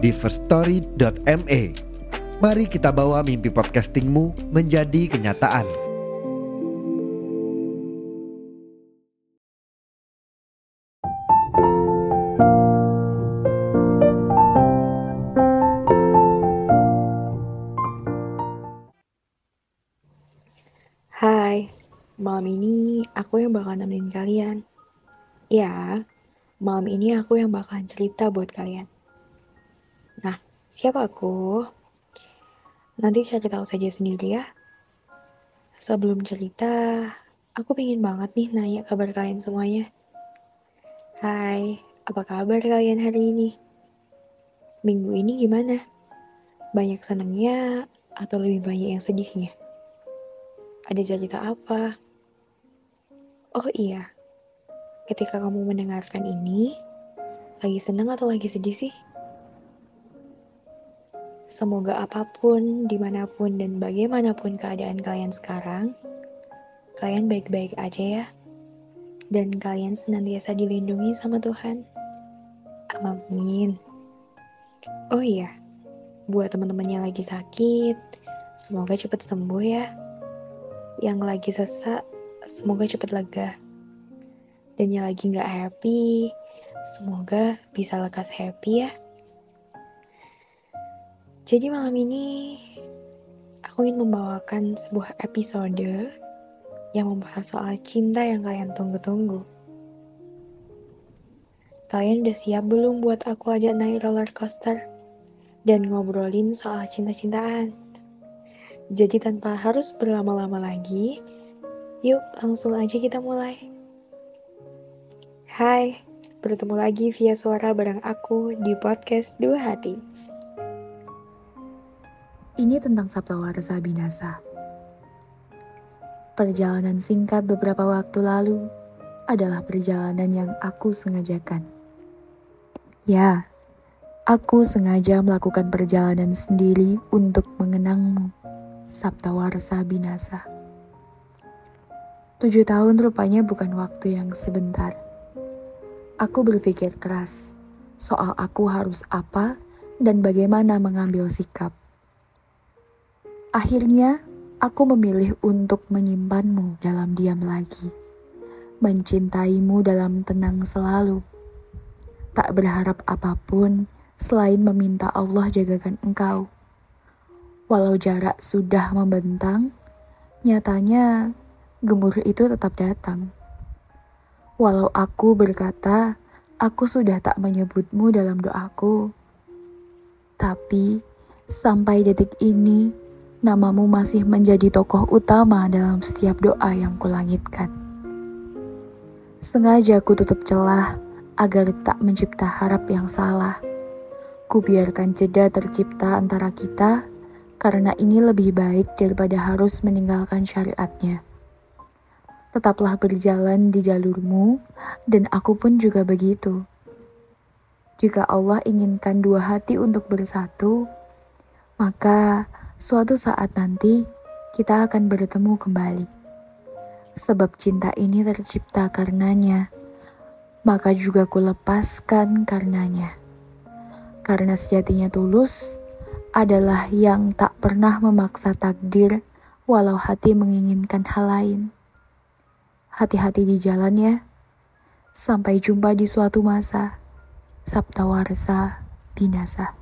di firststory.me. Mari kita bawa mimpi podcastingmu menjadi kenyataan. Hai, malam ini aku yang bakal nemenin kalian. Ya, malam ini aku yang bakalan cerita buat kalian. Siapa aku? Nanti cari tahu saja sendiri ya. Sebelum cerita, aku pengen banget nih nanya kabar kalian semuanya. Hai, apa kabar kalian hari ini? Minggu ini gimana? Banyak senangnya atau lebih banyak yang sedihnya? Ada cerita apa? Oh iya, ketika kamu mendengarkan ini, lagi senang atau lagi sedih sih? Semoga apa pun, di mana pun, dan bagaimanapun keadaan kalian sekarang, kalian baik-baik aja ya. Dan kalian senantiasa dilindungi sama Tuhan. Amin. Oh iya, buat teman-temannya lagi sakit, semoga cepat sembuh ya. Yang lagi sesak, semoga cepat lega. Dan yang lagi nggak happy, semoga bisa lekas happy ya. Jadi malam ini aku ingin membawakan sebuah episode yang membahas soal cinta yang kalian tunggu-tunggu. Kalian udah siap belum buat aku ajak naik roller coaster dan ngobrolin soal cinta-cintaan? Jadi tanpa harus berlama-lama lagi, yuk langsung aja kita mulai. Hai, bertemu lagi via suara bareng aku di podcast Dua Hati. Ini tentang Sabtawarsa Binasa. Perjalanan singkat beberapa waktu lalu adalah perjalanan yang aku sengajakan. Ya, aku sengaja melakukan perjalanan sendiri untuk mengenangmu, Sabtawarsa Binasa. Tujuh tahun rupanya bukan waktu yang sebentar. Aku berpikir keras soal aku harus apa dan bagaimana mengambil sikap. Akhirnya, aku memilih untuk menyimpanmu dalam diam lagi, mencintaimu dalam tenang selalu, tak berharap apa pun selain meminta Allah jagakan engkau. Walau jarak sudah membentang, nyatanya gemuruh itu tetap datang. Walau aku berkata, aku sudah tak menyebutmu dalam doaku, tapi sampai detik ini namamu masih menjadi tokoh utama dalam setiap doa yang kulangitkan. Sengaja ku tutup celah agar tak mencipta harap yang salah. Ku biarkan jeda tercipta antara kita karena ini lebih baik daripada harus meninggalkan syariatnya. Tetaplah berjalan di jalurmu dan aku pun juga begitu. Jika Allah inginkan dua hati untuk bersatu, maka Suatu saat nanti kita akan bertemu kembali. Sebab cinta ini tercipta karenanya, maka juga kulepaskan karenanya. Karena sejatinya tulus adalah yang tak pernah memaksa takdir walau hati menginginkan hal lain. Hati-hati di jalan ya. Sampai jumpa di suatu masa. Sabta Warsa Binasa.